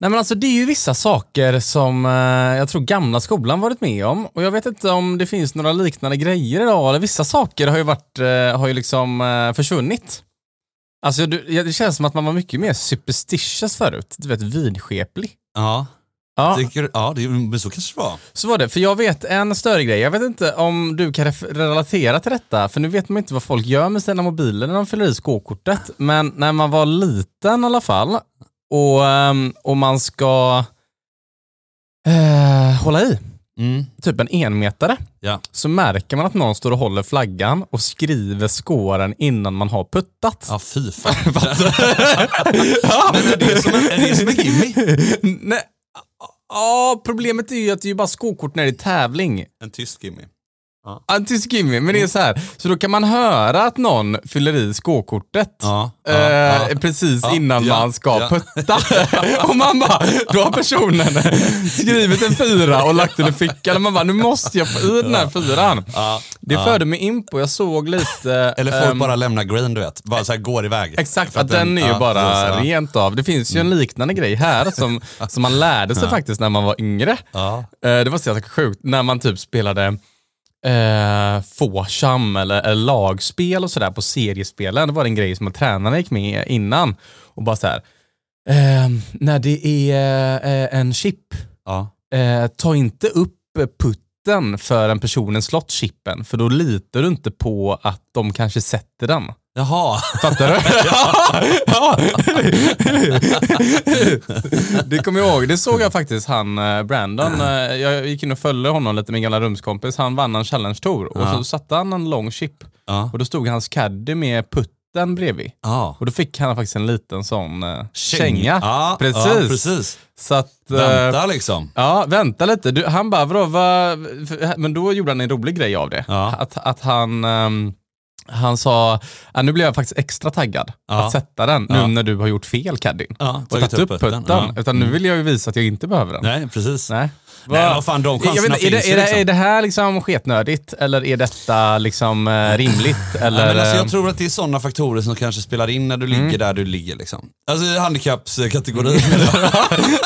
Nej men alltså det är ju vissa saker som eh, jag tror gamla skolan varit med om och jag vet inte om det finns några liknande grejer idag. Eller vissa saker har ju varit, eh, har ju liksom eh, försvunnit. Alltså du, det känns som att man var mycket mer superstitious förut. Du vet vidskeplig. Ja, Ja, tycker, ja det, men så kanske det var. så var det. För jag vet en större grej. Jag vet inte om du kan relatera till detta, för nu vet man inte vad folk gör med sina mobiler när de fyller i skåkortet. Men när man var liten i alla fall, och, ehm, och man ska eh, hålla i, Mm. typ en enmetare, Ja. så märker man att någon står och håller flaggan och skriver skåren innan man har puttat. ja, fy fan. Ja. Men är det som en, är det som en gimme? Nej. Ja, problemet är ju att det är bara skåkort när det är tävling. En tysk gimme. Ja, gimme, men det är så här. Så då kan man höra att någon fyller i skåkortet Ja, ja, eh, precis innan man ska putta. och man bara, då har personen skrivit en fyra och lagt den i fickan. Och man bara, nu måste jag få i den här fyran. Det förde mig in på, jag såg lite... Eller folk ehm, bara lämnar green, du vet. Bara så här går iväg. Exakt, att den är ju bara precis. Mm. rent av. Det finns ju en liknande grej här som, som man lärde sig faktiskt när man var yngre. Eh, Det var så jävla sjukt, när man typ spelade eh, Fåsham eller, eller lagspel och sådär på seriespelen. Det var en grej som tränarna gick med innan. Och bara så här. Eh, när det är eh, en chip, Ja. eh, ta inte upp putten förrän personen slått chippen, för då litar du inte på att de kanske sätter den. Jaha. Fattar du? ja. det kommer jag ihåg. Det såg jag faktiskt han eh, Brandon. eh, Jag gick in och följde honom lite, min gamla rumskompis. Han vann en challenge tour och Ja. så satte han en lång chip Ja. och då stod hans caddy med putten bredvid. Ja. Och då fick han faktiskt en liten sån uh, Käng- känga. Precis. Precis. Så att, eh, Vänta liksom. Ja, vänta lite. Du, han bara, vadå, va? Men då gjorde han en rolig grej av det. Att, att han, ehm, han sa, ah, nu blev jag faktiskt extra taggad Ja. att sätta den nu Ja. när du har gjort fel Caddyn. Ja, och tagit upp putten. Ja. Mm. Utan nu vill jag ju visa att jag inte behöver den. Nej, precis. Nej. Nej, vad fan, de jag vet chanserna inte, är, det, finns är, det, liksom. är det här liksom sketnödigt eller är detta liksom eh, rimligt? Eller, men alltså, eh, jag tror att det är sådana faktorer som kanske spelar in när du ligger Mm. där du ligger. Liksom. Alltså handikappskategorin.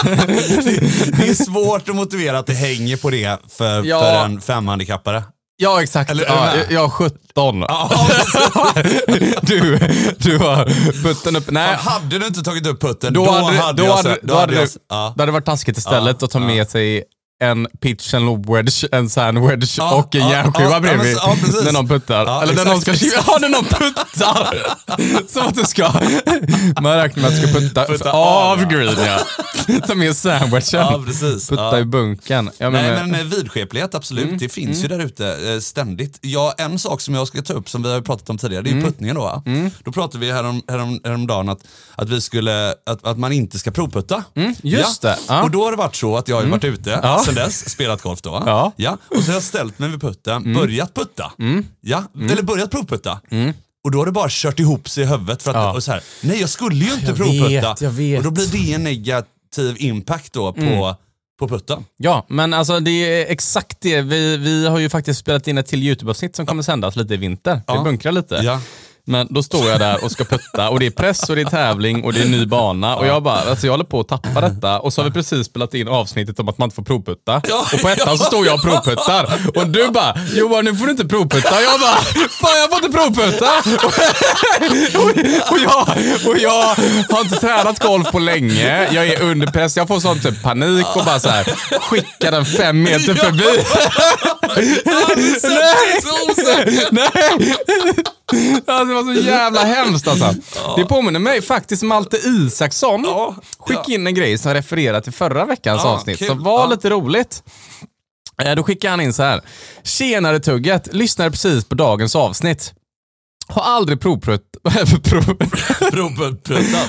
det, det är svårt att motivera att det hänger på det för, Ja. för en femhandikappare. Ja, exakt. Eller ja, jag har 17. Ja, du, du har putten upp. Nej, Fan, hade du inte tagit upp putten, då, hade, då, jag hade, sett- då, hade, jag, det, varit taskigt istället Ja, att ta ja. med sig en pitch and lob wedge, en sand wedge Ja, och en ja, järnskiva ja, bredvid. ja, men precis. när någon puttar. Ja, Eller när någon ska exakt, Ja, när någon puttar! Som att du ska... Man räknar med att du ska putta, Putta av av, green ja. Ta med sandwichen. Ja, precis. Putta i bunken. Ja, men, Nej men eh, vidskeplighet absolut, Mm, det finns ju där ute eh, ständigt. Ja, en sak som jag ska ta upp som vi har pratat om tidigare, det är Mm. puttningen då va? Då pratade vi härom, härom, häromdagen att, att vi skulle, att, att man inte ska provputta. Mm, just det. Och då har det varit så att jag har ju varit ute Sen dess, spelat golf då. Ja. Ja. Och så har jag ställt mig vid putten, Mm. börjat putta. Ja, eller börjat provputta. Och då har det bara kört ihop sig i huvudet för att, Ja. och så här, nej jag skulle ju inte Jag provputta. vet, jag vet. Och då blir det en negativ impact då på, Mm. på putten. Ja, men alltså det är exakt det. Vi, vi har ju faktiskt spelat in ett till YouTube-avsnitt som kommer sändas lite i vinter. Vi Ja. bunkrar lite. Ja. Men då står jag där och ska putta och det är press och det är tävling och det är ny bana och jag bara, alltså jag håller på att tappa detta och så har vi precis spelat in avsnittet om att man inte får provputta. Och på ettan så står jag och provputtar och du bara, Johan nu får du inte provputta. Jag bara, fan jag får inte provputta! och, och, jag, och jag har inte tränat golf på länge, jag är under press, jag får sån typ panik och bara så här skickar den fem meter förbi. Nej! Nej! Alltså, det var så jävla hemskt alltså. Det påminner mig faktiskt Malte Isaksson. Ja, Skickade in en grej som refererar till förra veckans Ja, avsnitt, kul. som var Ja. lite roligt. Eh, Då skickade han in så här. Tjenare tugget, lyssnade precis på dagens avsnitt. Har aldrig Provputtat.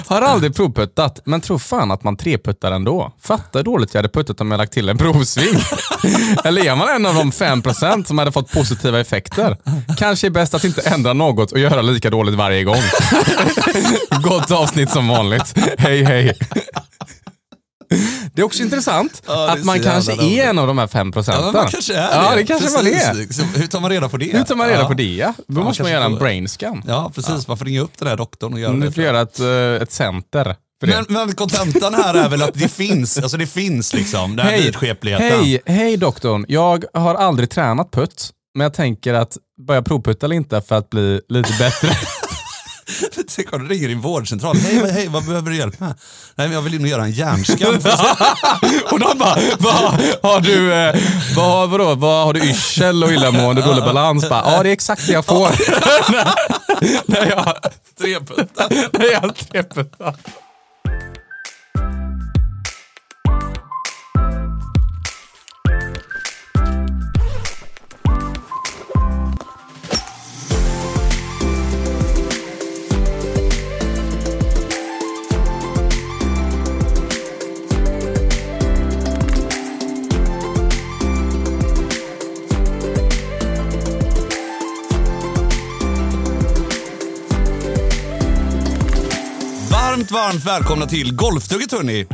har aldrig provputtat, men tror fan att man treputtar ändå. Fattar dåligt jag hade puttat om jag lagt till en provsving. Eller är man en av de 5% som hade fått positiva effekter? Kanske är bäst att inte ändra något och göra lika dåligt varje gång. Gott avsnitt som vanligt. Hej hej. Det är också intressant Ja, att man kanske är roligt. en av de här 5 procenten. Ja, man kanske är Ja, det. kanske man är. Så Hur tar man reda på det? Hur tar man reda ja. på det? Då man måste man göra en brain scan. Ja, precis. Man får ringa upp den där doktorn och göra Du det. får göra ett, eh, ett center. Men, men kontentan här är väl att det finns, alltså det finns liksom, den här vidskepligheten. hej, hej doktorn. Jag har aldrig tränat putt, men jag tänker att börja provputta eller inte för att bli lite bättre. Tänk om du ringer din vårdcentral. Hej, hej, vad behöver du hjälp med? Nej, men jag vill in och göra en hjärnskam. och de bara, vad har du, eh, vad, vadå, vad har du yrsel och illamående, dålig balans? Bara, ja, det är exakt det jag får. när jag, Treputta. när jag har treputtar. Varmt, varmt välkomna till Golftugget hörni.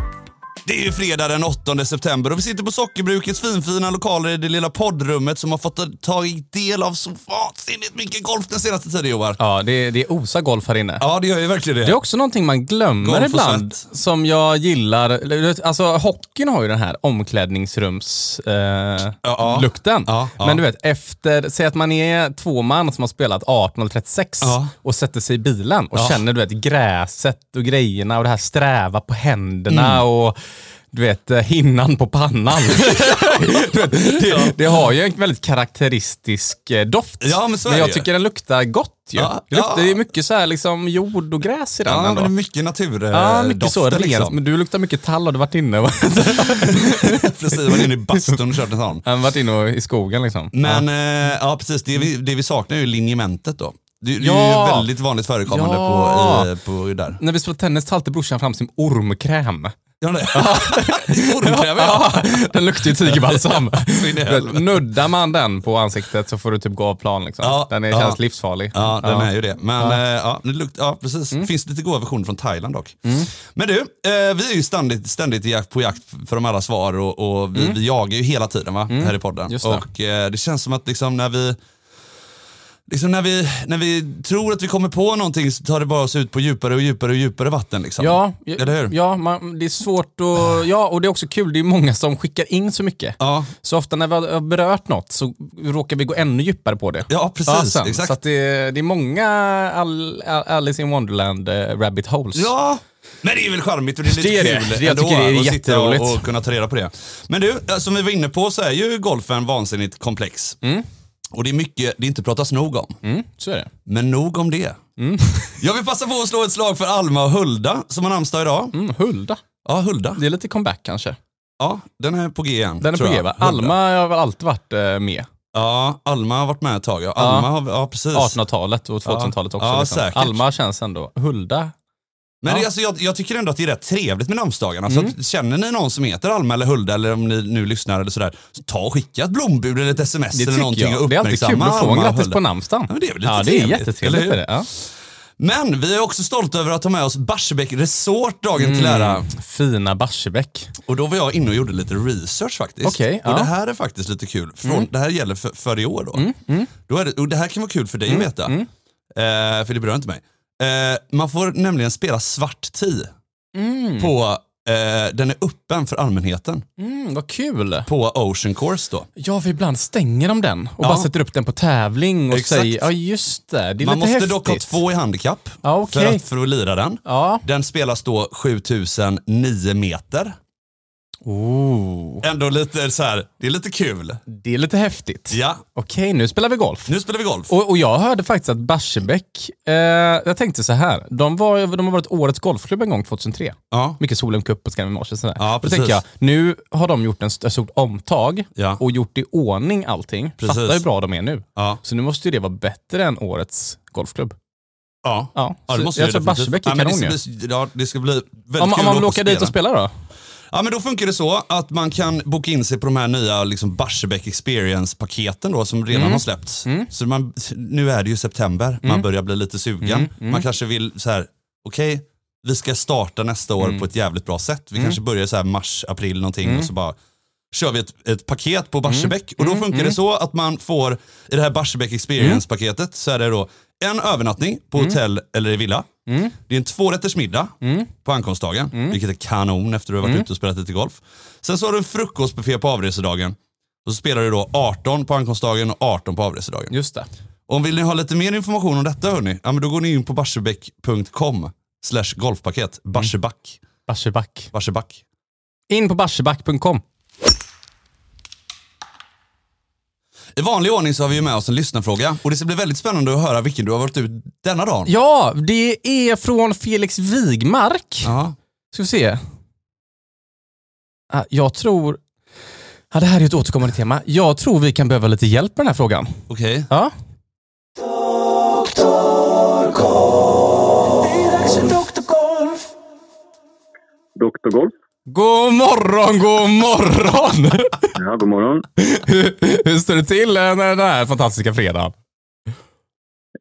Det är ju fredag den 8 september och vi sitter på Sockerbrukets finfina lokaler i det lilla poddrummet som har fått ta del av så vansinnigt mycket golf den senaste tiden Joar. Ja, det, det är osa golf här inne. Ja, det gör ju verkligen det. Det är också någonting man glömmer Golf ibland, som jag gillar. Alltså hockeyn har ju den här omklädningsrumslukten. Eh, Ja. Ja, ja. Men du vet, efter, säg att man är två man som har spelat 18 eller 36 Ja. och sätter sig i bilen och känner du vet, gräset och grejerna och det här sträva på händerna Mm. och du vet, eh, hinnan på pannan. vet, det, det har ju en väldigt karaktäristisk eh, doft. Ja, men är men jag tycker den luktar gott ju. Ja, det, luktar, ja. det är mycket så här, liksom, jord och gräs i den Ja, men ändå. det är mycket natur. Ja, mycket så. Rent. Liksom. Men du luktar mycket tall har du varit inne Precis, är inne i bastun och kört en sån. Han varit inne och, i skogen liksom. Men eh, ja, precis. Det vi, det vi saknar är ju linjementet då. Det, det är Ja. ju väldigt vanligt förekommande Ja. på, i, på där. När vi spelade tennis tar alltid brorsan fram sin ormkräm. Ja, det. Ormkräm, Ja, den luktar ju tigerbalsam. Nuddar man den på ansiktet så får du typ gå av plan. Liksom. Ja, den är, ja. känns livsfarlig. Ja, den är ju det. Men Ja. ja, ja, det lukt, ja precis. Mm. finns lite goda versioner från Thailand dock. Men du, eh, vi är ju ständigt, ständigt på jakt för de alla svar och, och vi, vi jagar ju hela tiden va? här i podden. Mm. Just det. Och eh, det känns som att liksom när vi Liksom när, vi, när vi tror att vi kommer på någonting så tar det bara oss ut på djupare och djupare och djupare vatten. Liksom. Ja, Eller hur? ja man, det är svårt att... Ja, och det är också kul. Det är många som skickar in så mycket. Ja, Så ofta när vi har berört något så råkar vi gå ännu djupare på det. ja precis. sen. exakt. Så det, det är många Al, Al- Alice in Wonderland eh, rabbit holes. Ja, men det är väl charmigt och det är lite Det är det. kul Det- jag ändå det är att sitta och, och kunna ta reda på det. Men du, eh, som vi var inne på så är ju golfen vansinnigt komplex. Och det är mycket det inte pratas nog om. Mm, så är det. Men nog om det. Jag vill passa på att slå ett slag för Alma och Hulda som har namnsdag idag. Mm, Hulda. Ja, Hulda. Det är lite comeback kanske. Ja, den är på G igen. Den är på G va? Alma har väl alltid varit eh, med. Ja, Alma har varit med ett tag. Ja, Alma har, ja precis. 1800-talet och 2000-talet också. Ja, liksom. Alma känns ändå. Hulda. Men Ja. alltså, jag, jag tycker ändå att det är rätt trevligt med namnsdagarna. Mm. Så att, känner ni någon som heter Alma eller Hulda eller om ni nu lyssnar eller sådär, så ta och skicka ett blombud eller ett sms Det eller någonting jag. och Det är alltid kul uppmärksamma att få en grattis på namnsdagen. Ja, det är väl lite ja, det är trevligt, jättetrevligt. Är det. Ja. Men vi är också stolta över att ha med oss Barsebäck Resort dagen till ära. Fina Barsebäck. Och då var jag inne och gjorde lite research faktiskt. Okej, och ja. Mm. det här är faktiskt lite kul. Från, Det här gäller för, för i år då. då är det, och det här kan vara kul för dig Mm, att veta. Eh, för det berör inte mig. Eh, man får nämligen spela svart tee. På, eh, den är öppen för allmänheten Mm, vad kul. på Ocean Course då. Ja, för ibland stänger de den och Ja. bara sätter upp den på tävling och Exakt. säger, ja just det, det är Man lite måste häftigt. dock ha två i handikapp Ja, okej. för, att, för att lira den. Ja. Den spelas då 7009 meter. Oh, Ändå lite så här, det är lite kul. det är lite häftigt. Ja, Okej, nu spelar vi golf. nu spelar vi golf. Och, och jag hörde faktiskt att Barsebäck, eh, jag tänkte så här, de, var, de har varit årets golfklubb en gång 2003. Ja. Mycket Solheim Cup och Scandinavian Masters. Ja, Då tänker jag, nu har de gjort en ett stort omtag Ja. och gjort i ordning allting. Precis. Fattar hur bra de är nu. Ja. Så nu måste ju det vara bättre än årets golfklubb. Ja. Ja, Ja, det måste jag tror. Barsebäck är ja, kanon det, ska det ska bli väldigt Om, kul om man vill åka dit och spela då? Ja, men då funkar det så att man kan boka in sig på de här nya liksom, Barsebäck Experience-paketen då, som Mm. redan har släppts. Så man, nu är det ju september, man börjar bli lite sugen. Mm. Man kanske vill så här, okej, vi ska starta nästa år Mm. på ett jävligt bra sätt. Vi kanske börjar så här mars, april någonting och så bara kör vi ett, ett paket på Barsebäck. Och då funkar det så att man får, i det här Barsebäck Experience-paketet så är det då en övernattning på hotell eller i villa. Mm. Det är en tvårätters middag Mm. på ankomstdagen, vilket är kanon efter att du har varit Mm. ute och spelat lite golf. Sen så har du en frukostbuffé på avresedagen. Och så spelar du då 18 på ankomstdagen och 18 på avresedagen. Just det. Om vill ni ha lite mer information om detta hörni, ja, men då går ni in på barsebäck.com slash golfpaket. Barsebäck. Barsebäck. Barsebäck. In på barsebäck.com. I vanlig ordning så har vi ju med oss en lyssnarfråga och det ska bli väldigt spännande att höra vilken du har varit ut denna dagen. Ja, det är från Felix Wigmark. Ja. Ska vi se. Ah, Jag tror... Ja, det här är ett återkommande tema. Jag tror vi kan behöva lite hjälp med den här frågan. Okej. Ja. Dr. Golf. God morgon, god morgon! Ja, god morgon. hur, hur står det till den här fantastiska fredagen?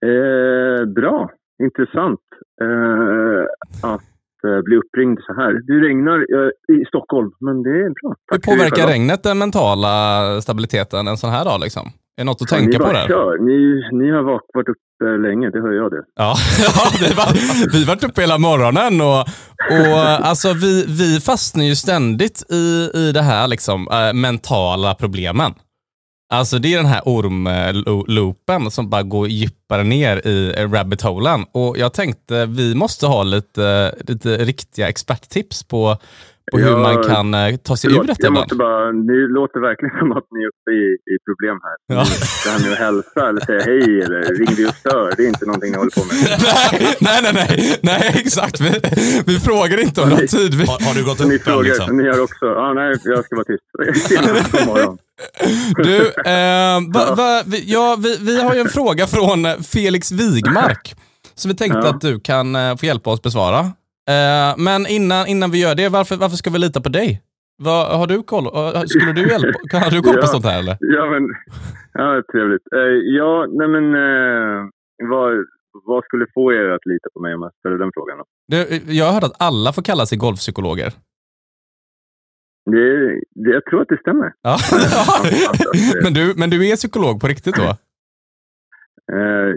Eh, bra. Intressant eh, att eh, bli uppringd så här. Det regnar eh, i Stockholm, men det är bra. Hur Tack det påverkar regnet den mentala stabiliteten en sån här dag? Liksom? Är det något att Ja, tänka ni på där? Kör. Ni, ni har varit uppe länge, det hör jag det. Ja, ja var, vi har varit uppe hela morgonen och, och alltså, vi, vi fastnar ju ständigt i, i det här liksom, äh, mentala problemen. Alltså det är den här ormloopen som bara går djupare ner i eh, rabbit holen. Och jag tänkte vi måste ha lite, lite riktiga experttips på, på hur Ja, man kan eh, ta sig Förlåt, ur detta jag ibland. måste bara, ni låter verkligen som att ni är uppe i, i problem här. Ja. Det här med att hälsa eller säga hej eller ring dig och stör, det är inte någonting ni håller på med. nej, nej, nej, nej, nej, exakt. Vi, vi frågar inte om någon tid. Vi, Har, har du gått Ni upp än frågar, liksom? ni har också, ja nej, jag ska vara tyst. God morgon. Du, eh, va, va, vi, ja, vi, vi har ju en fråga från Felix Wigmark som vi tänkte Ja. att du kan eh, få hjälpa oss besvara. Eh, men innan, innan vi gör det, varför, varför ska vi lita på dig? Vad, har du koll? eh, Skulle du hjälpa? Kan- Har du koll på Ja. sånt här eller? Ja, men, ja, trevligt. Eh, ja, nej men, eh, vad, vad skulle få er att lita på mig om jag ställer den frågan? Då? Du, jag har hört att alla får kalla sig golfpsykologer. Det, det, jag tror att det stämmer. Ja. men, du, men du är psykolog på riktigt då?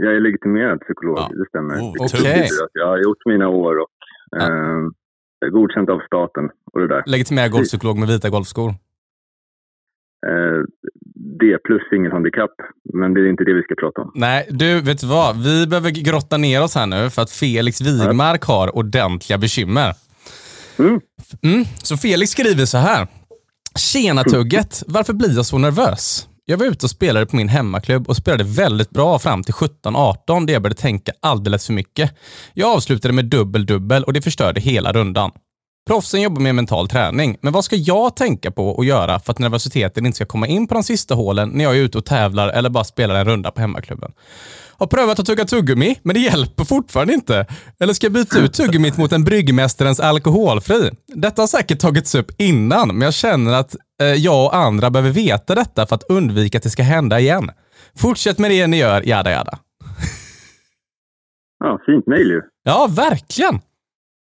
Jag är legitimerad psykolog, Ja. det stämmer. Oh, att Jag har gjort mina år och eh, är godkänt av staten och det där. Legitimerad golfpsykolog med vita golfskor. Eh, D plus singelhandikapp, men det är inte det vi ska prata om. Nej, du, vet du vad? Vi behöver grotta ner oss här nu för att Felix Wigmark har ordentliga bekymmer. Mm. Mm. Så Felix skriver så här. Tjena Tugget, varför blir jag så nervös? Jag var ute och spelade på min hemmaklubb och spelade väldigt bra fram till 17-18 där jag började tänka alldeles för mycket. Jag avslutade med dubbel-dubbel och det förstörde hela rundan. Proffsen jobbar med mental träning, men vad ska jag tänka på och göra för att nervositeten inte ska komma in på de sista hålen när jag är ute och tävlar eller bara spelar en runda på hemmaklubben? Har prövat att tugga tuggummi, men det hjälper fortfarande inte. Eller ska jag byta ut tuggummit mot en Bryggmästarens alkoholfri? Detta har säkert tagits upp innan, men jag känner att eh, jag och andra behöver veta detta för att undvika att det ska hända igen. Fortsätt med det ni gör, jada jada. Ja, fint mejl ju. Ja, verkligen!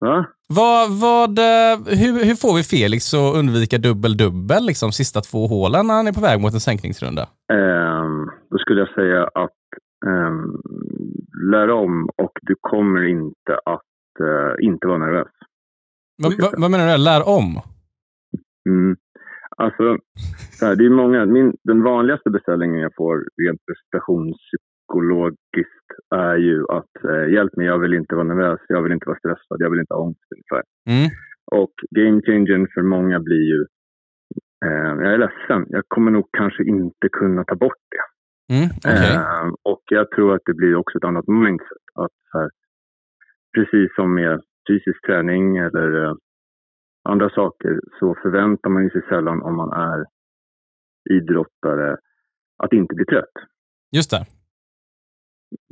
Va? Vad, vad, eh, hur, hur får vi Felix att undvika dubbel-dubbel, liksom sista två hålen när han är på väg mot en sänkningsrunda? Ehm, då skulle jag säga att um, lär om och du kommer inte att eh, inte vara nervös. Vad, vad, vad menar du? Lär om? Mm. Alltså, här, det är många, min, den vanligaste beställningen jag får rent prestationspsykologiskt är ju att eh, hjälp mig, jag vill inte vara nervös, jag vill inte vara stressad, jag vill inte ha ångest ungefär. Mm. Och game changern för många blir ju, eh, jag är ledsen, jag kommer nog kanske inte kunna ta bort det. Mm, okej. Eh, och jag tror att det blir också ett annat mindset. Att här, precis som med fysisk träning eller eh, andra saker så förväntar man sig sällan om man är idrottare att inte bli trött. Just det.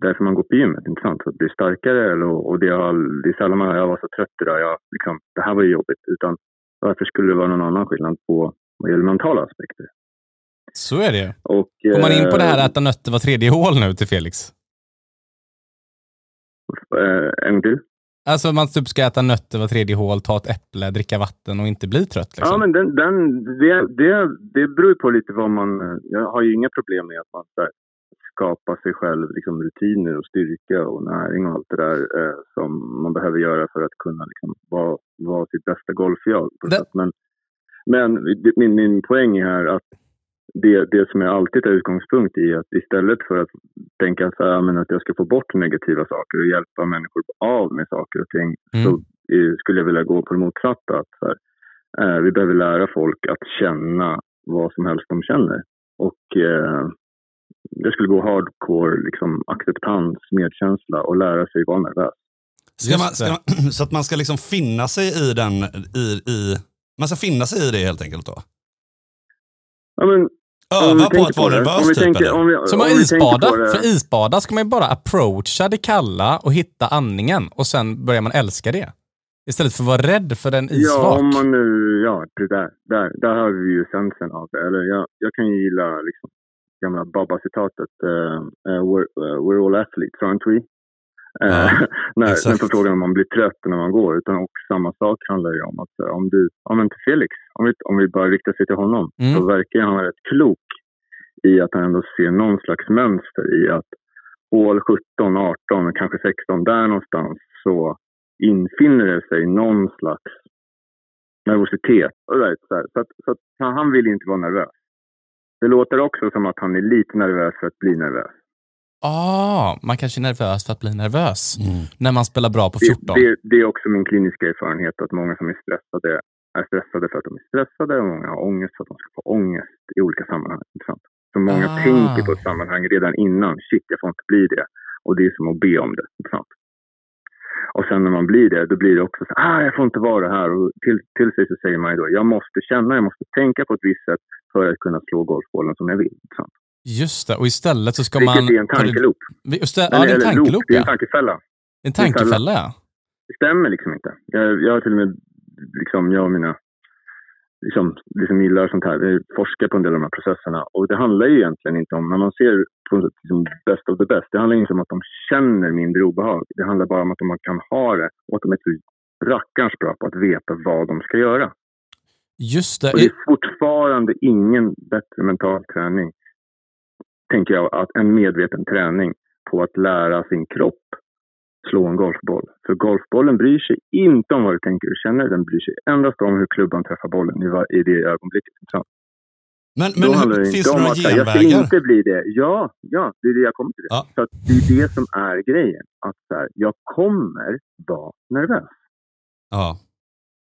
Därför man går på gymmet, inte sant? För att bli starkare eller, och det, har, det är sällan man jag var så trött idag, jag, liksom, det här var ju jobbigt. Utan varför skulle det vara någon annan skillnad på vad gäller mentala aspekter? Så är det. Och, Går man in på det här eh, att äta nötter var tredje hål nu till Felix? eh, en till? Alltså man typ ska äta nötter var tredje hål, ta ett äpple, dricka vatten och inte bli trött. Liksom. Ja, men den, den, det, det, det beror på lite vad man... Jag har ju inga problem med att man skapa sig själv liksom, rutiner och styrka och näring och allt det där eh, som man behöver göra för att kunna liksom, vara, vara sitt bästa golfjag. Det-. Men, men min, min poäng är här att det, det som är alltid är utgångspunkt i att istället för att tänka så här, men att jag ska få bort negativa saker och hjälpa människor av med saker och ting Mm. så eh, skulle jag vilja gå på det motsatta. Att så här, eh, vi behöver lära folk att känna vad som helst de känner. Och eh, det skulle gå hardcore liksom, acceptans, medkänsla och lära sig vara nervös. Ska man, ska det. man, så att man ska liksom finna sig i den, i, i, man ska finna sig i det helt enkelt då? Ja, men, Öva på att vara nervös typ tänker, eller? om vi, Som om att isbada. För isbada ska man ju bara approacha det kalla och hitta andningen och sen börjar man älska det. Istället för att vara rädd för den Ja, isvak. om man nu, ja, det där, där, där har vi ju essensen av det. Eller jag, jag kan ju gilla liksom, gamla Baba-citatet, uh, we're, uh, we're all athletes, aren't we? Ja, när, exakt. när på frågan om man blir trött när man går. Utan också samma sak handlar ju om att om du, ja men till Felix, om vi, om vi bara riktar sig till honom, Mm. så verkar han rätt klok i att han ändå ser någon slags mönster i att hål 17, 18, kanske 16, där någonstans så infinner det sig någon slags nervositet. Right, så, att, så att han vill inte vara nervös. Det låter också som att han är lite nervös för att bli nervös. Ah, man kanske är nervös för att bli nervös. Mm. När man spelar bra på Det, 14. det, det är också min kliniska erfarenhet att många som är stressade är stressade för att de är stressade och många har ångest för att de ska få ångest i olika sammanhang. Intressant. Så många Ah. tänker på ett sammanhang redan innan. Shit, jag får inte bli det. Och det är som att be om det. Intressant. Och sen när man blir det, då blir det också så ah, jag får inte vara här. Och till, till sig så säger man ju då, jag måste känna, jag måste tänka på ett visst sätt för att kunna slå golfbollen som jag vill. Intressant. Just det, och istället så ska Vilket man... är en tankeloop. Det, ja, det är en tankeloop, loop, Det är en tankefälla. En tankefälla, ja. det stämmer liksom inte. Jag, jag har till och med, liksom, jag och mina liksom, liksom gillar sånt här, vi forskar på en del av de här processerna. Och det handlar ju egentligen inte om, när man ser på liksom, best of the best, det handlar inte om att de känner mindre obehag. Det handlar bara om att man kan ha det och att de är så rackarns bra på att veta vad de ska göra. Just det. Och det är fortfarande ingen bättre mental träning, tänker jag, att en medveten träning på att lära sin kropp slå en golfboll. För golfbollen bryr sig inte om vad du tänker och känner, den bryr sig endast om hur klubban träffar bollen i, i det ögonblicket. Så, Men, men hur, det finns det några att säga, jag ska genvägar? inte bli det. Ja, ja, det är det jag kommer till. Det. Ja. Så det är det som är grejen. Att så här, jag kommer vara nervös. Ja.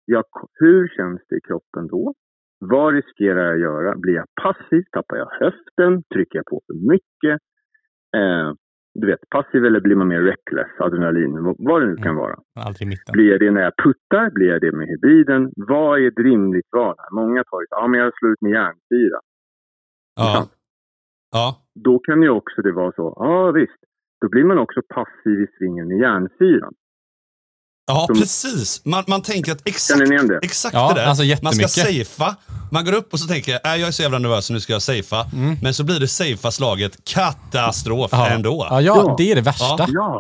Jag, hur känns det i kroppen då? Vad riskerar jag att göra? Blir jag passiv? Tappar jag höften? Trycker jag på för mycket? Eh, du vet, passiv eller blir man mer reckless, adrenalin, vad, det nu kan vara. Aldrig i mitten. Blir jag det när jag puttar? Blir jag det med hybriden? Vad är ett rimligt val? Många tar ju ja men jag slår ut med järnsyra. Ja. Ja. Då kan ju också det vara så, ja visst, då blir man också passiv i svingen med järnsyran. Ja, Som- precis. Man, man tänker att exakt, exakt Ja, det där. alltså man ska safea. Man går upp och så tänker jag, äh, jag är så jävla nervös så nu ska jag safea. Mm. Men så blir det safea slaget katastrof Ja. ändå. Ja, ja, Ja. det är det värsta. Ja,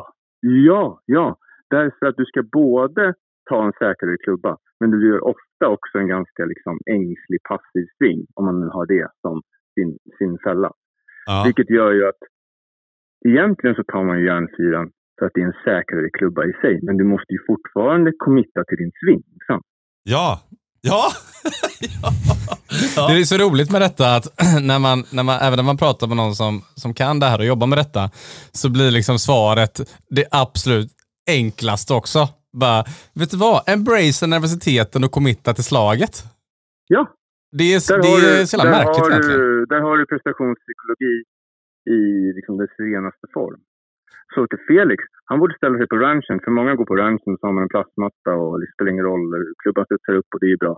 ja, ja. Därför att du ska både ta en säkrare klubba, men du gör ofta också en ganska liksom ängslig passiv sving, om man nu har det som sin, sin fälla. Ja. Vilket gör ju att egentligen så tar man ju järnsyran för att det är en säkrare klubba i sig, men du måste ju fortfarande committa till din sving. Sant? Ja. Ja. ja. ja. Det är så roligt med detta att när man, när man, även när man pratar med någon som, som kan det här och jobbar med detta, så blir liksom svaret det absolut enklaste också. Bara, vet du vad? Embrace nervositeten och committa till slaget. Ja, Det är, där det har, är du, så jävla där, märkligt har egentligen. du, där har du prestationspsykologi i liksom dess renaste form. Så till Felix, han borde ställa sig på ranchen, för många går på ranchen så har man en plastmatta och det spelar ingen roll, klubban studsar upp och det är bra.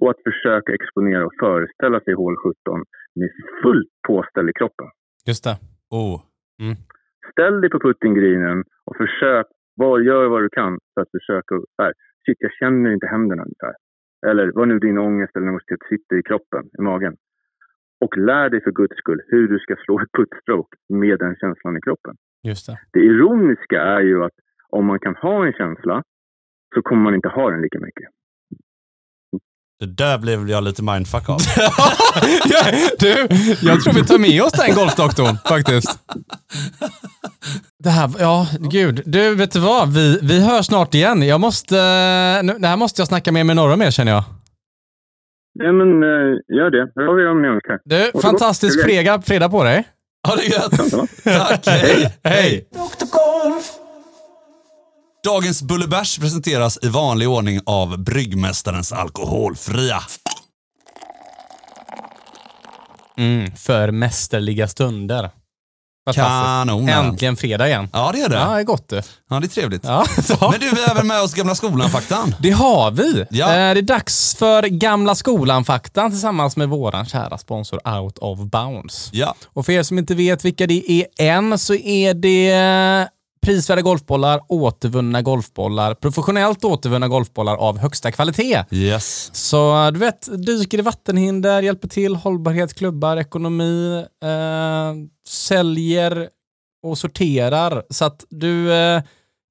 Och att försöka exponera och föreställa sig hål 17 med fullt påställ i kroppen. Just det. Oh. Ställ dig på puttinggreenen och försök, var, gör vad du kan för att försöka, här, shit jag känner inte händerna ungefär. Eller vad nu din ångest eller nervositet sitter i kroppen, i magen. Och lär dig för guds skull hur du ska slå ett puttstroke med den känslan i kroppen. Just det. Det ironiska är ju att om man kan ha en känsla så kommer man inte ha den lika mycket. Det där blev jag lite mindfuck av. du, jag tror vi tar med oss den golfdoktorn faktiskt. Det här, ja gud. Du, vet du vad? Vi, vi hörs snart igen. Jag måste, nu, det här måste jag snacka mer med några mer känner jag. Ja, men eh, gör det. Hör er om ni önskar. Du, fantastisk fredag, fredag på dig. Ha det gött! Tack, hej! Hej! Dagens Bullebärs presenteras i vanlig ordning av Bryggmästarens Alkoholfria. Mm, för mästerliga stunder. Kanon. Äntligen fredag igen. Ja, det är det. Ja, det är gott du. Ja, det är trevligt. Ja. Men du, vi har även med oss Gamla Skolan-faktan. Det har vi. Ja. Eh, Det är dags för Gamla Skolan-faktan tillsammans med våran kära sponsor Out of Bounds. Ja. Och för er som inte vet vilka det är än så är det prisvärda golfbollar, återvunna golfbollar, professionellt återvunna golfbollar av högsta kvalitet. Yes. Så du vet, dyker i vattenhinder, hjälper till, hållbarhetsklubbar, ekonomi, eh, säljer och sorterar. Så att du eh,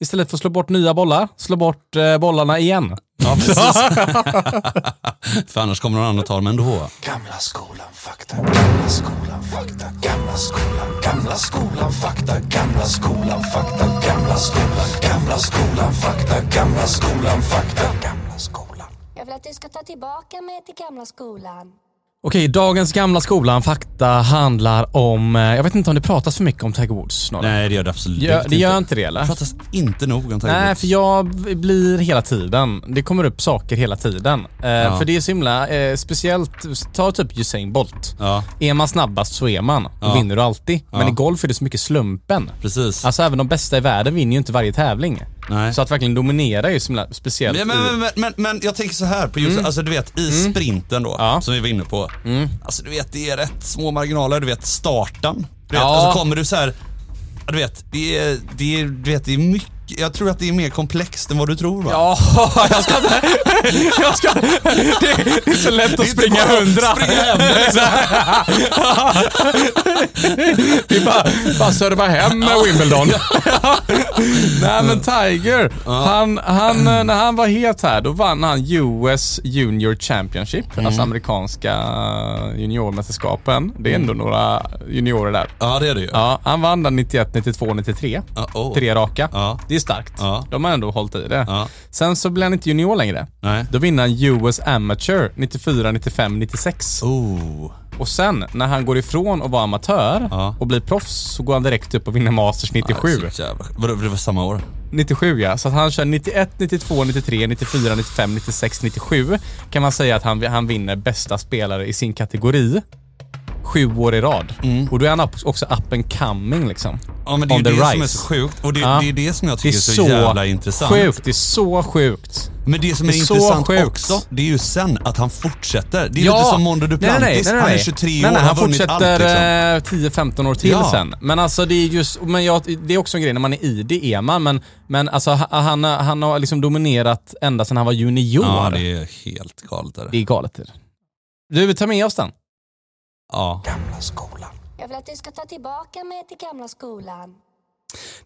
istället för att slå bort nya bollar, slå bort eh, bollarna igen. Ja, precis. för annars kommer någon annan att ta dem ändå. Gamla skolan fakta, gamla skolan fakta, gamla skolan, gamla skolan fakta, gamla skolan fakta, gamla skolan, gamla skolan fakta, gamla skolan fakta, gamla skolan. Jag vill att du ska ta tillbaka mig till gamla skolan. Okej, dagens gamla skolan fakta handlar om, eh, jag vet inte om det pratas för mycket om Tiger Woods. Snorre. Nej, det gör det absolut Gör, inte. det gör inte det eller? Det pratas inte nog om Tiger Nej, Woods. för jag blir hela tiden, det kommer upp saker hela tiden. Eh, För det är så himla, eh, speciellt, ta typ Usain Bolt. Ja, Är man snabbast så är man. Ja. vinner du alltid. Men Ja. i golf är det så mycket slumpen. precis. Alltså även de bästa i världen vinner ju inte varje tävling. Nej. Så att verkligen dominera är ju himla speciellt. Men, men, men, men, men jag tänker så här på just, alltså du vet i sprinten då, Ja. som vi var inne på. Alltså du vet det är rätt små marginaler, du vet starten. Du vet, Ja. alltså kommer du så här, du vet, det är, det är, du vet, det är mycket, jag tror att det är mer komplext än vad du tror va? Ja, jag ska. Jag ska, det, det är så lätt att springa hundra. springa hem det, liksom. Det är bara, bara serva hem med Wimbledon. Nej men Tiger, han, han, eh, när han var het här, då vann han US Junior Championship, Mm. alltså amerikanska juniormästerskapen. Det är ändå några juniorer där. Ja det är det ju. Ja, han vann den 91, 92, 93. Ja, oh. Tre raka. Ja. Det är starkt. Ja. De har ändå hållit i det. Ja. Sen så blir han inte junior längre. Nej. Då vinner han US Amateur 94, 95, 96. Oh. Och sen när han går ifrån att vara amatör Ja. och blir proffs så går han direkt upp och vinner Masters 97. Ja, så jävla- Vadå, det var samma år? 97 ja, så att han kör 91, 92, 93, 94, 95, 96, 97 kan man säga att han, han vinner bästa spelare i sin kategori. Sju år i rad. Mm. Och då är han också up and coming liksom. Ja men det är ju det som är rise. så sjukt och det, Ja. det är det som jag tycker är är så, så jävla intressant. sjukt. Det är så sjukt. Men det som är, Det är så intressant också, det är ju sen att han fortsätter. Det är lite som Mondo Duplantis, nej, nej, nej, nej, han är nej. 23 nej, år nej, och han har vunnit fortsätter allt liksom. eh, 10-15 år till Ja. sen. Men alltså det är just, men jag, det är också en grej när man är i det är man, men, men alltså ha- han, har- han har liksom dominerat ända sedan han var junior. Ja, det är helt galet. Det. är galet. Du, vi tar med oss den. Ja. Gamla skolan. Jag vill att du ska ta tillbaka mig till gamla skolan.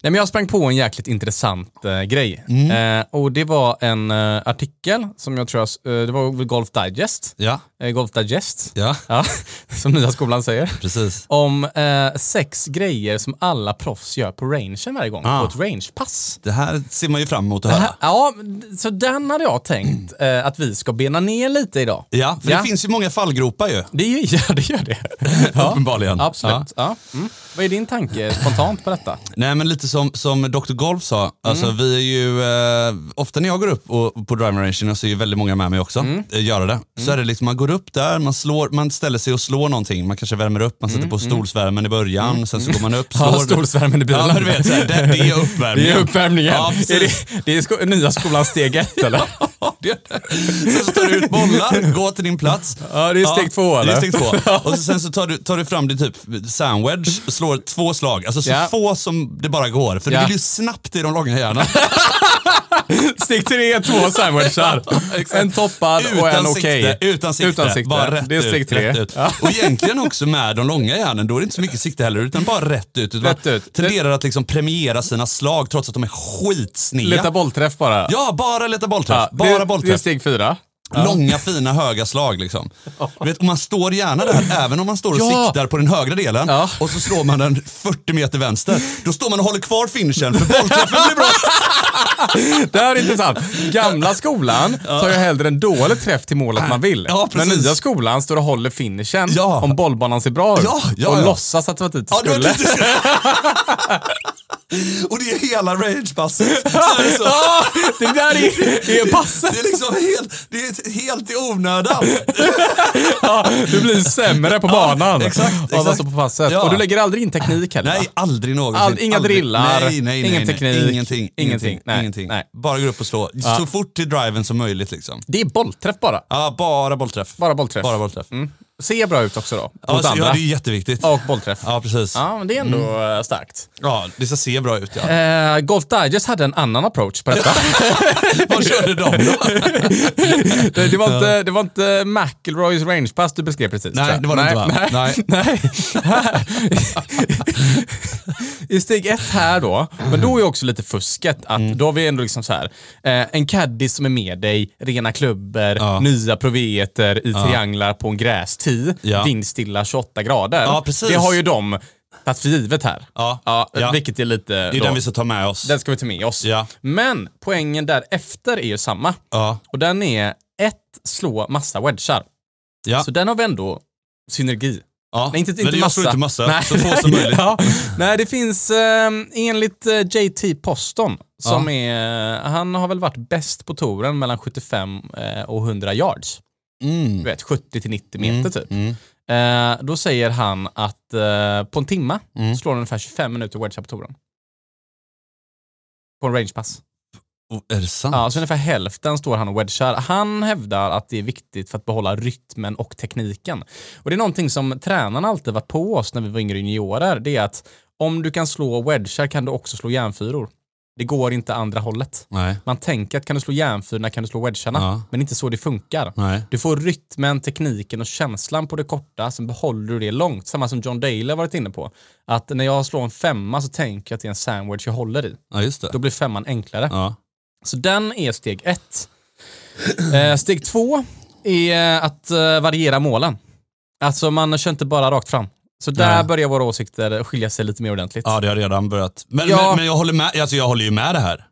Nej, men jag sprang på en jäkligt intressant eh, grej. Mm. Eh, och det var en eh, artikel som jag tror, jag, eh, det var Golf Digest. Ja, Eh, Golf Digest, ja, ja, som nya skolan säger. precis. Om eh, sex grejer som alla proffs gör på rangen varje gång, Ah. på ett rangepass. Det här ser man ju fram emot att höra. Ja, så den hade jag tänkt att vi ska bena ner lite idag. Ja, för Ja. det finns ju många fallgropar ju. Det gör, ja, det, gör det. Ja, Uppenbarligen. absolut. Ja. Mm. Vad är din tanke spontant på detta? Nej men lite som, som Dr. Golf sa, alltså Mm. vi är ju, eh, ofta när jag går upp och, på driving rangen, så är ju väldigt många med mig också, Mm. eh, göra det. Så är det liksom, man går upp där, man, slår, man ställer sig och slår någonting, man kanske värmer upp, man sätter på stolsvärmen i början, sen så går man upp, slår. Mm. Ja, stolsvärmen i bilen. Ja du vet, så här, det, det är uppvärmningen. Det är uppvärmningen. Ja, är det, det är sko- nya skolans steg ett eller? Ja, det det. Sen så tar du ut bollar, går till din plats. Ja, det är steg två, Det eller? är steg två. Och så, sen så tar du, tar du fram din typ sandwich och slår två slag. Alltså så Ja. få som det bara går. För Ja. du vill ju snabbt i de långa hjärnan. Steg tre två sandwichar. En toppad och en okej. sikte, utan sikte. Utan sikte. Bara rätt Det är steg ut, tre. Ut. Ja. Och egentligen också med de långa hjärnan, då är det inte så mycket sikte heller, utan bara rätt ut. Utan Rätt ut. tenderar att liksom premiera sina slag trots att de är skitsneda. Leta bollträff bara. Ja, bara leta bollträff. Ja, bara det, det är bollträff. steg fyra. Långa fina höga slag liksom. Du vet, och man står gärna där, även om man står och Ja. siktar på den högra delen Ja. och så slår man den 40 meter vänster. Då står man och håller kvar finishen för bollträffen blir bra. Det här är intressant. Gamla skolan tar ju hellre en dålig träff till målet man vill. Ja, Men nya skolan står och håller finishen Ja. om bollbanan ser bra ut. Ja, ja, och ja. låtsas att det var dit det skulle. Och det är hela rangepasset. Ja, det där är, är passet. Det är liksom helt, det är helt i onödan. Ja, du blir sämre på banan exakt, av att exakt. stå på passet. Ja. Och du lägger aldrig in teknik heller. Nej, aldrig någonsin. All- inga aldrig. drillar, nej, nej, ingen nej, teknik, Ingenting. ingenting. Ingenting. Nej, ingenting. nej. Bara gå upp och slå. Så fort till driven som möjligt liksom. Det är bollträff bara. Ja, bara bollträff. Bara bollträff. Bara bollträff. Mm. Ser bra ut också då. Ja, så, andra. ja, det är jätteviktigt. Och bollträff. Ja, precis. Ja, men det är ändå eh, starkt. Ja, det ska se bra ut ja. Eh, Golf Digest hade en annan approach på detta. Vad körde de då? det, det, var inte, det var inte McIlroys rangepass du beskrev precis. Nej, det var det inte, va? Nej. Nej. nej. I steg ett här då, men då är också lite fusket att Mm. då har vi ändå liksom så här, eh, en caddy som är med dig, rena klubbor, Ja. nya proveter i trianglar på en grästi, Ja. vindstilla 28 grader. Ja. Det har ju de tagit för givet här. Ja. Ja, Ja. Vilket är lite... Det är då, den vi ska ta med oss. den ska vi ta med oss. Ja. Men poängen därefter är ju samma. Ja. Och den är ett, slå massa wedgar. Ja. Så den har vi ändå synergi. ja. Nej, inte, inte Men massa. inte massa, Nej. så få som möjligt. ja. Nej, det finns eh, enligt eh, JT Poston, som är, han har väl varit bäst på touren mellan 75 eh, och 100 yards. Mm. Du vet, 70 till 90 meter typ. Mm. Eh, då säger han att eh, på en timme Mm. slår han ungefär 25 minuter wedgar på touren. På en rangepass. Oh, är det sant? Ja, så ungefär hälften står han och wedgar. Han hävdar att det är viktigt för att behålla rytmen och tekniken. Och det är någonting som tränarna alltid varit på oss när vi var yngre juniorer. Det är att om du kan slå wedgar kan du också slå järnfyror. Det går inte andra hållet. Nej. Man tänker att kan du slå järnfyrorna kan du slå wedgarna. Ja. Men inte så det funkar. Nej. Du får rytmen, tekniken och känslan på det korta, sen behåller du det långt. Samma som John Daly har varit inne på. Att när jag slår en femma så tänker jag att det är en sandwich jag håller i. Ja. Då blir femman enklare. Ja. Så den är steg ett. Eh, steg två är att eh, variera målen. Alltså man kör inte bara rakt fram. Så där Nej. börjar våra åsikter skilja sig lite mer ordentligt. ja, det har redan börjat. Men, Ja. men, men jag, håller med, alltså jag håller ju med det här.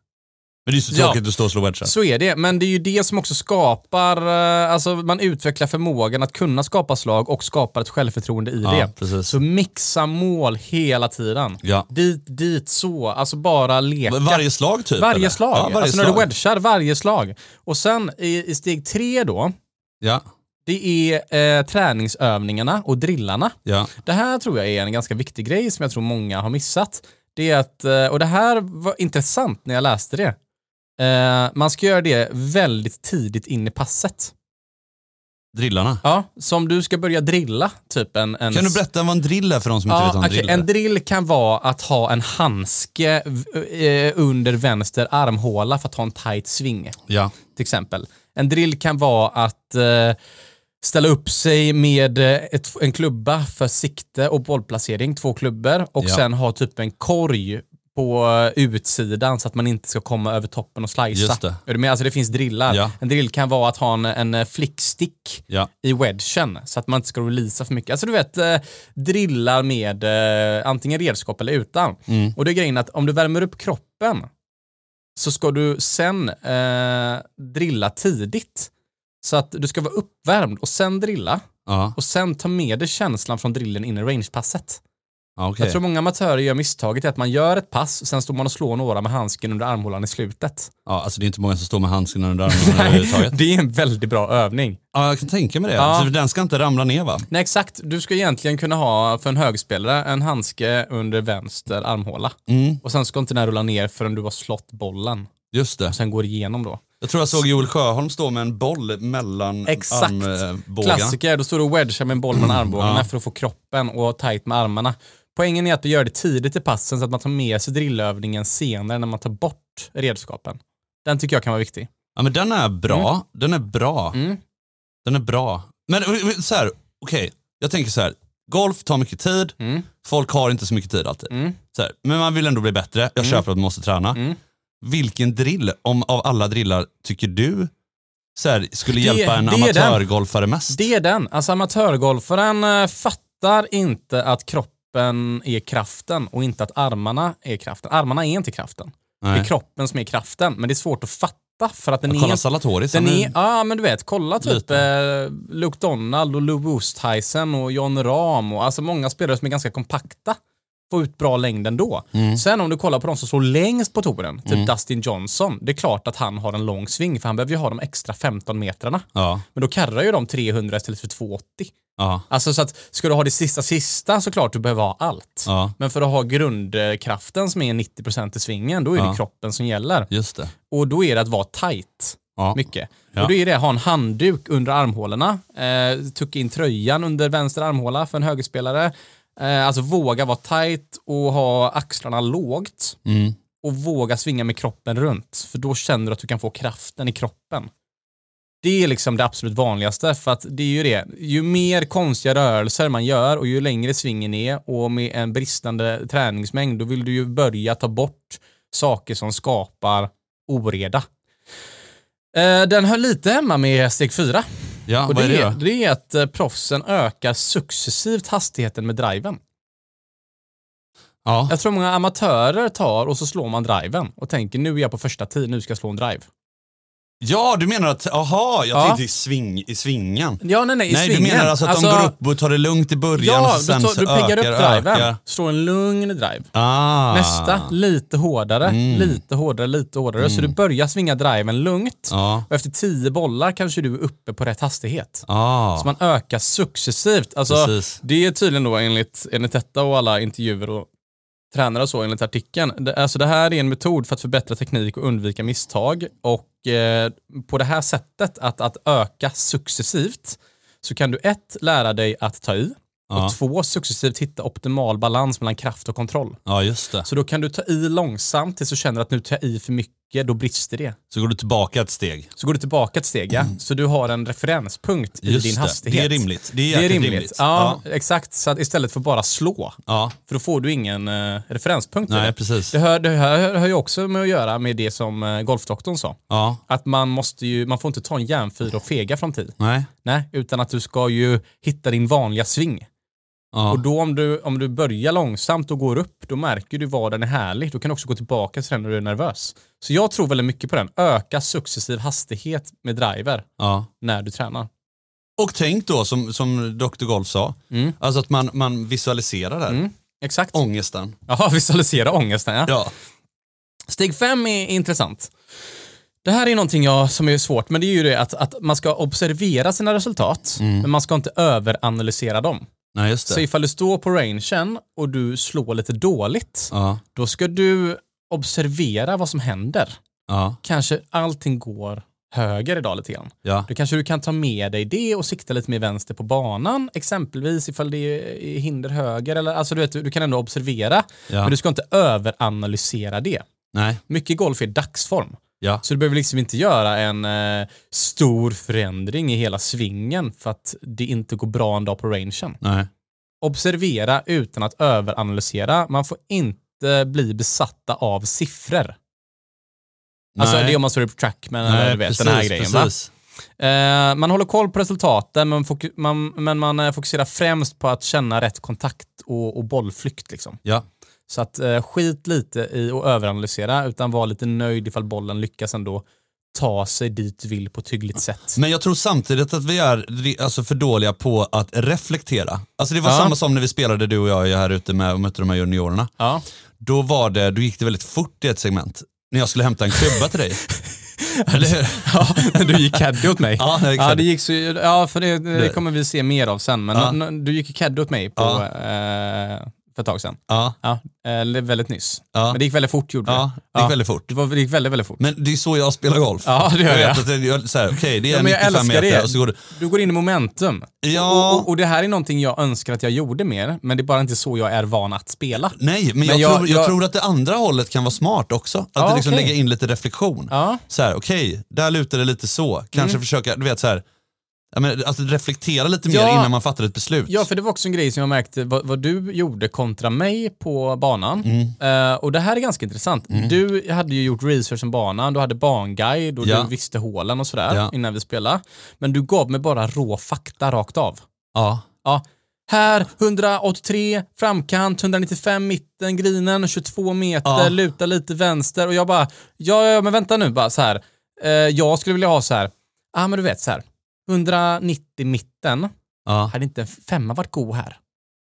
Men det är så Ja. tråkigt att stå och slå wedgar. Så är det, men det är ju det som också skapar, eh, alltså man utvecklar förmågan att kunna skapa slag och skapar ett självförtroende i Ja, det. precis. Så mixa mål hela tiden. Ja. Dit, dit, så. Alltså bara leka. Varje slag typ? Varje eller? slag. Ja, varje alltså när slag. du wedgar, varje slag. Och sen i, i steg tre då, Ja, det är eh, träningsövningarna och drillarna. ja. Det här tror jag är en ganska viktig grej som jag tror många har missat. Det är att, eh, och det här var intressant när jag läste det. Eh, man ska göra det väldigt tidigt in i passet. Drillarna. Ja, så om du ska börja drilla, typ en... en Kan du berätta vad en drill är för de som inte Ja, vet vad en okej. drill är? En drill kan vara att ha en handske eh, under vänster armhåla för att ha en tight sving, Ja. till exempel. En drill kan vara att eh, ställa upp sig med eh, ett, en klubba för sikte och bollplacering, två klubbor, och Ja. sen ha typ en korg på eh, utsidan så att man inte ska komma över toppen och slicea. Just det. Är du med? Alltså det finns drillar. Ja. En drill kan vara att ha en, en eh, flickstick Ja. i wedgen så att man inte ska releasa för mycket. Alltså du vet, drillar med antingen redskap eller utan. Mm. Och det är grejen att om du värmer upp kroppen så ska du sen eh, drilla tidigt. Så att du ska vara uppvärmd och sen drilla Ja, och sen ta med dig känslan från drillen in i rangepasset. ja okej. Jag tror många amatörer gör misstaget att man gör ett pass, sen står man och slår några med handsken under armhålan i slutet. Ja, alltså det är inte många som står med handsken under armarna överhuvudtaget. det är en väldigt bra övning. Ja, jag kan tänka mig det. Ja. Så den ska inte ramla ner va? Nej exakt, du ska egentligen kunna ha för en högspelare en handske under vänster armhåla. Mm, Och sen ska inte den rulla ner förrän du har slått bollen. just det. Och sen går igenom då. Jag tror jag såg Joel Sjöholm stå med en boll mellan Exakt. armbågarna. Klassiker, då står du och wedgar med en boll mellan armbågarna Ja. för att få kroppen och tight med armarna. Poängen är att du gör det tidigt i passen så att man tar med sig drillövningen senare när man tar bort redskapen. Den tycker jag kan vara viktig. Ja men den är bra. Den är bra. Mm. Den är bra. Men eh, så här, okej. Jag tänker så här. Golf tar mycket tid. Mm. Folk har inte så mycket tid alltid. Mm. Så här, men man vill ändå bli bättre. Jag köper att man måste träna. Vilken drill, om, av alla drillar, tycker du så här, skulle Det- hjälpa en det är den. amatörgolfare mest? Det är den. Alltså amatörgolfaren eh, fattar inte att kroppen är kraften och inte att armarna är kraften. Armarna är inte kraften. Det Nej. är kroppen som är kraften. Men det är svårt att fatta för att den Kolla är... Salatoris. Den är, ja men du vet, kolla typ eh, Luke Donald och Lou Oosthuizen och John Rahm och alltså många spelare som är ganska kompakta får ut bra längd ändå. Mm. Sen om du kollar på de som står längst på touren, typ Dustin Johnson, det är klart att han har en lång sving för han behöver ju ha de extra 15 metrarna. Ja, Men då karrar ju de 300 istället för 280. ja, Alltså så att ska du ha det sista sista så klart du behöver ha allt. ja, Men för att ha grundkraften som är 90% i svingen, då är Ja. det kroppen som gäller. just det. Och då är det att vara tight Ja. mycket. Ja. Och då är det att ha en handduk under armhålorna, eh, tucka in tröjan under vänster armhåla för en högerspelare. Eh, alltså våga vara tight och ha axlarna lågt. Mm. Och våga svinga med kroppen runt, för då känner du att du kan få kraften i kroppen. Det är liksom det absolut vanligaste, för att det är ju det. Ju mer konstiga rörelser man gör och ju längre svingen är och med en bristande träningsmängd, då vill du ju börja ta bort saker som skapar oreda. Eh, Den hör lite hemma med steg fyra. Ja, Och vad är det, det är, då? det är att eh, proffsen ökar successivt hastigheten med driven. Ja. Jag tror många amatörer tar och så slår man driven och tänker nu är jag på första tid, nu ska jag slå en drive. Ja, du menar att, aha, jag Ja. tänkte i, sving, i svingen. Ja, nej, nej, i Nej, du svingen. menar alltså att de går upp och tar det lugnt i början och Ja, så sen du, tar, du piggar upp ökar, driven, ökar. slår en lugn drive. Ah. Nästa, lite hårdare, Mm. lite hårdare, lite hårdare. Så du börjar svinga driven lugnt. Ja. Och efter tio bollar kanske du är uppe på rätt hastighet. Ah. Så man ökar successivt. Alltså, Precis. det är tydligen då enligt, enligt detta och alla intervjuer och tränare och så enligt artikeln. Det, alltså det här är en metod för att förbättra teknik och undvika misstag. Och eh, på det här sättet att, att öka successivt så kan du ett, lära dig att ta i Ja. och två, successivt hitta optimal balans mellan kraft och kontroll. Ja, just det. Så då kan du ta i långsamt tills du känner att nu tar jag i för mycket, då brister det. Så går du tillbaka ett steg. Så går du tillbaka ett steg, ja. Så du har en referenspunkt i Just din det. hastighet. Det är rimligt. Det är, Det är rimligt. rimligt. Ja, exakt. Så att istället för bara slå, ja. för då får du ingen eh, referenspunkt. Nej, det. precis. Det, hör, hör ju också med att göra med det som eh, golfdoktorn sa. Ja. Att man måste ju, man får inte ta en järnfyr och fega från tid. Nej. Nej, utan att du ska ju hitta din vanliga sving. Ja. Och då om du, om du börjar långsamt och går upp, då märker du var den är härlig. Då kan du också gå tillbaka sen när du är nervös. Så jag tror väldigt mycket på den. Öka successiv hastighet med driver ja. när du tränar. Och tänk då, som, som Dr. Golf sa, Mm. alltså att man, man visualiserar där. Mm. Exakt. Ångesten. Jaha, visualisera ångesten ja. Ja. Steg fem är intressant. Det här är någonting jag, som är svårt, men det är ju det att, att man ska observera sina resultat, men man ska inte överanalysera dem. Nej, just det. Så ifall du står på rangen och du slår lite dåligt, Ja. då ska du observera vad som händer. Ja. Kanske allting går höger idag lite grann. Ja. Då kanske du kan ta med dig det och sikta lite mer vänster på banan, exempelvis ifall det är hinder höger. Eller, alltså du, vet, du kan ändå observera, Ja. men du ska inte överanalysera det. Nej. Mycket golf är dagsform. Ja. Så du behöver liksom inte göra en eh, stor förändring i hela svingen för att det inte går bra en dag på rangen. Nej. Observera utan att överanalysera. Man får inte bli besatta av siffror. Alltså Nej. det är om man står upp trackman eller Nej, du vet precis, den här grejen. Precis. Eh, man håller koll på resultaten men, man, men man eh, fokuserar främst på att känna rätt kontakt och, och bollflykt. Liksom. Ja. Så att eh, skit lite i att överanalysera utan var lite nöjd ifall bollen lyckas ändå ta sig dit du vill på ett hyggligt sätt. Men jag tror samtidigt att vi är alltså, för dåliga på att reflektera. Alltså det var Ja. samma som när vi spelade du och jag här ute med och mötte de här juniorerna. Ja. Då, var det, då gick det väldigt fort i ett segment. När jag skulle hämta en klubba till dig. Eller hur? ja, när du gick caddy åt mig. Ja, ja, det gick så, ja, för det, det kommer vi se mer av sen. Men Ja. du gick caddy åt mig på, Ja. eh, för ett tag sedan. Ja, Ja, eller väldigt nyss. Ja. Men det gick väldigt fort gjorde ja det. gick väldigt fort. Det, var, det gick väldigt, väldigt fort. Men det är så jag spelar golf. Ja, det gör jag. jag. Vet att jag så här, okej, det är Ja, men jag 95 älskar meter det. och så går det. Du går in i momentum. Ja. Och, och, och det här är någonting jag önskar att jag gjorde mer, men det är bara inte så jag är van att spela. Nej, men, Men jag, jag- tror, jag, tror att det andra hållet kan vara smart också. Att Ja, liksom okej. lägga in lite reflektion. Ja. Så här, okej, där lutar det lite så. Kanske Mm. försöka, du vet så här. Ja, men, alltså, reflektera lite mer Ja. innan man fattar ett beslut. Ja, för det var också en grej som jag märkte vad, vad du gjorde kontra mig på banan. Mm. Eh, och det här är ganska intressant. Du hade ju gjort research om banan, du hade banguide och Ja. du visste hålen och sådär Ja. innan vi spelade. Men du gav mig bara rå fakta rakt av. Ja. Ja. Här 183, framkant, 195 mitten, grinen, 22 meter, luta lite vänster och jag bara, ja, ja men vänta nu bara så här. Eh, jag skulle vilja ha så här, ja ah, men du vet så här, 190 mitten, Ja. hade inte en femma varit god här?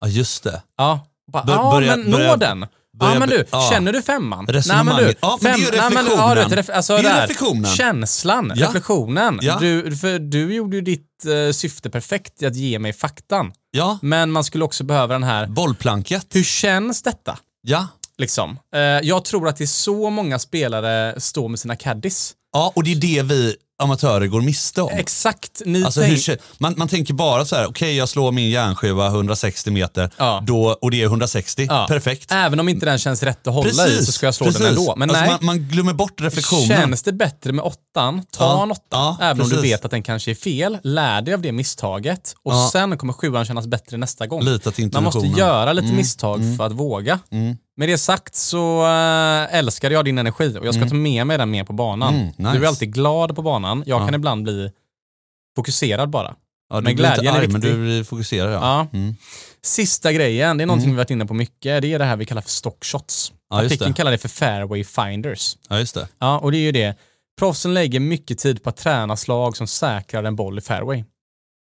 ja, just det. Ja, bara, Bör- ja börja- men börja- nå den. börja- ja men du, ja. känner du femman? Resonemanget. Ja, men det är ju nej, men, ja, du ref, alltså, Det är ju där, reflektionen. Känslan, Ja. reflektionen. Ja. Du, för du gjorde ju ditt eh, syfte perfekt i att ge mig faktan. Ja. Men man skulle också behöva den här, Bollplanket. hur känns detta? Ja. Liksom. Eh, jag tror att det är så många spelare står med sina caddies. ja, och det är det vi amatörer går miste om. Exakt, ni Alltså, tänk- hur, man, man tänker bara så här, okej jag slår min järnskiva 160 meter Ja. då, och det är 160, Ja. perfekt. Även om inte den känns rätt att hålla i så ska jag slå precis. den ändå. Men alltså, nej, man, man glömmer bort reflektionen. Känns det bättre med åttan, ta Ja, en åtta. även om du precis. vet att den kanske är fel. Lär dig av det misstaget och sen kommer sjuan kännas bättre nästa gång. Lita till Man måste göra lite misstag för att våga. Mm. Med det sagt så äh, älskar jag din energi och jag ska ta med mig den mer på banan. Mm, nice. Du är alltid glad på banan. Jag kan ibland bli fokuserad bara. Ja, du men blir inte arg, men du blir fokuserad ja. Ja. Mm. Sista grejen, det är någonting vi varit inne på mycket, det är det här vi kallar för stockshots. Ja, Artikeln kallar det för fairway finders. ja, just det. Ja, och det är ju det. Proffsen lägger mycket tid på att träna slag som säkrar en boll i fairway.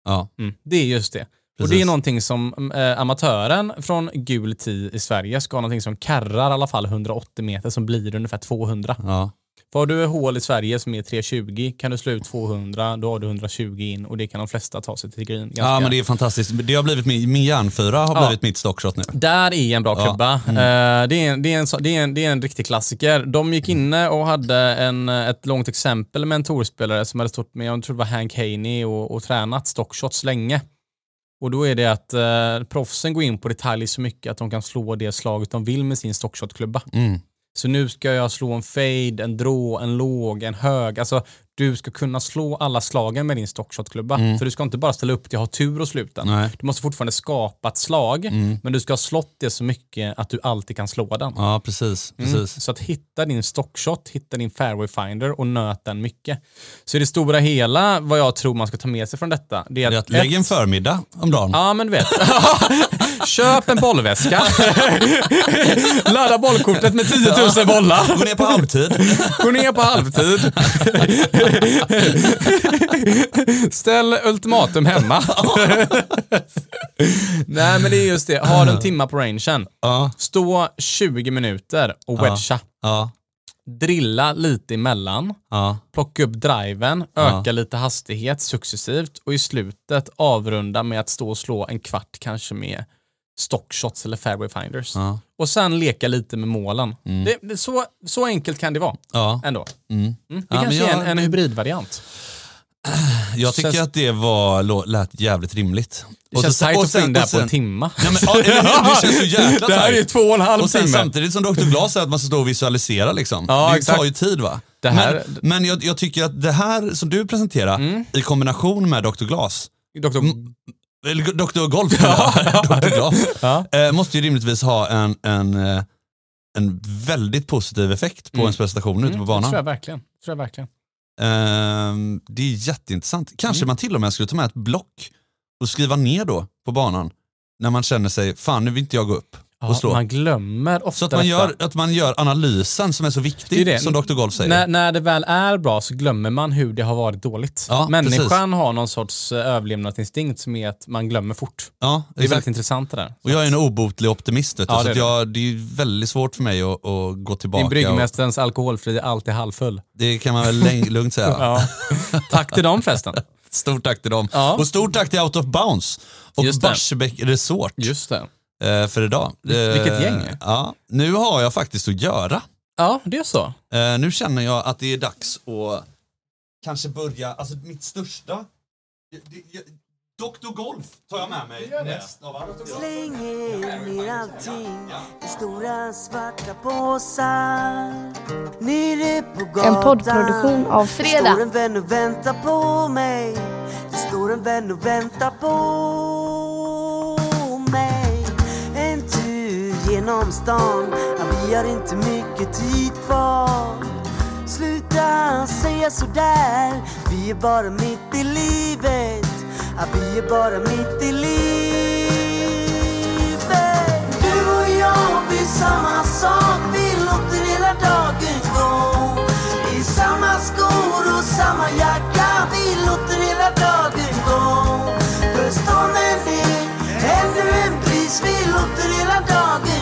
Ja. Mm, det är just det. Och Precis. det är någonting som eh, amatören från gul tee i Sverige ska ha någonting som karrar i alla fall 180 meter som blir ungefär 200. Ja. För har du hål i Sverige som är 320 kan du slå ut 200, då har du 120 in och det kan de flesta ta sig till green. Ganska. ja, men det är fantastiskt. Det har blivit min, min järnfyra har Ja. blivit mitt stockshot nu. Där är en bra Ja. klubba. Eh, det, är en, det, är en, så- det, är en, det är en riktig klassiker. De gick inne och hade en, ett långt exempel med en tourspelare som hade stått med, jag tror det var Hank Haney och, och tränat stockshots länge. Och då är det att eh, proffsen går in på detaljer så mycket att de kan slå det slaget de vill med sin stockshotklubba. Mm. Så nu ska jag slå en fade, en draw, en låg, en hög. Alltså du ska kunna slå alla slagen med din stockshotklubba. För du ska inte bara ställa upp till att ha tur och sluta. Nej. Du måste fortfarande skapa ett slag, men du ska ha slått det så mycket att du alltid kan slå den. Ja, precis. Mm. precis. Så att hitta din stockshot, hitta din fairway finder och nöt den mycket. Så i det stora hela, vad jag tror man ska ta med sig från detta, det är att... lägg en förmiddag om dagen. Ja, men du vet. Köp en bollväska. Ladda bollkortet med 10 000 bollar. Gå ner på halvtid. Gå ner på halvtid. Ställ ultimatum hemma. Nej men det är just det, ha en timma på rangen. Ja. Stå 20 minuter och wedga. Ja. Drilla lite emellan. Ja. Plocka upp driven, öka lite hastighet successivt och i slutet avrunda med att stå och slå en kvart kanske med stockshots eller fairway finders. Ja. Och sen leka lite med målen. Det, det, så, så enkelt kan det vara Ja. ändå. Mm. Mm. Det Ja, kanske är jag- en, en hybridvariant. Jag tycker Känns- att det var, lät jävligt rimligt. Det känns så- tajt och att få sen- in det här på en sen- timme. Ja, men, ja, det känns så jäkla Det här är tajt. två och en halv Och sen timme. samtidigt som Dr. Glas säger att man ska stå och visualisera liksom. Ja, det exakt. tar ju tid va? Det här- Mm. Men, men jag, jag tycker att det här som du presenterar i kombination med Dr. Glas, Mm. Eller Dr. Golf, Dr. Glas, Ja. eh, måste ju rimligtvis ha en, en, eh, en väldigt positiv effekt på ens prestation ute på Mm, Det banan. tror jag verkligen. Det tror jag verkligen. Ehm, det är jätteintressant. Kanske Mm. man till och med skulle ta med ett block och skriva ner då på banan när man känner sig, fan nu vill inte jag gå upp Ja, man glömmer ofta så att man, gör, att man gör analysen som är så viktig, Det är det. som Dr. Golf säger. När, när det väl är bra så glömmer man hur det har varit dåligt. Ja, Människan har någon sorts eh, överlevnadsinstinkt som är att man glömmer fort. ja, Det är väldigt intressant det där. Och jag är en obotlig optimist, vet du, Ja, så det är jag, det är väldigt svårt för mig att, att gå tillbaka. Din och, bryggmästarens alkoholfri är alltid halvfull. det kan man väl lugnt säga. Tack till dem förresten. Stort tack till dem. Och stort tack till Out of Bounds och. Barsebäck Resort Just det. Eh, för idag. Vilket Eh, gäng. Ja, nu har jag faktiskt att göra. Ja, det är så. Eh, nu känner jag att det är dags att kanske börja, alltså mitt största... Det, det, Dr. Golf tar jag med mig näst av allt. Slänger ner allting i stora svarta påsar Nere på gatan En poddproduktion av Fredag. står en vän och väntar på mig Det står står en vän och väntar på stan. Vi har inte mycket tid kvar. Sluta säga sådär. Vi är bara mitt i livet. Vi är bara mitt i livet. Du och jag, vi är samma sak. Vi låter hela dagen gå. I samma skor och samma jacka. Vi låter hela dagen gå. För stunden är ännu en bris. Vi låter hela dagen gå.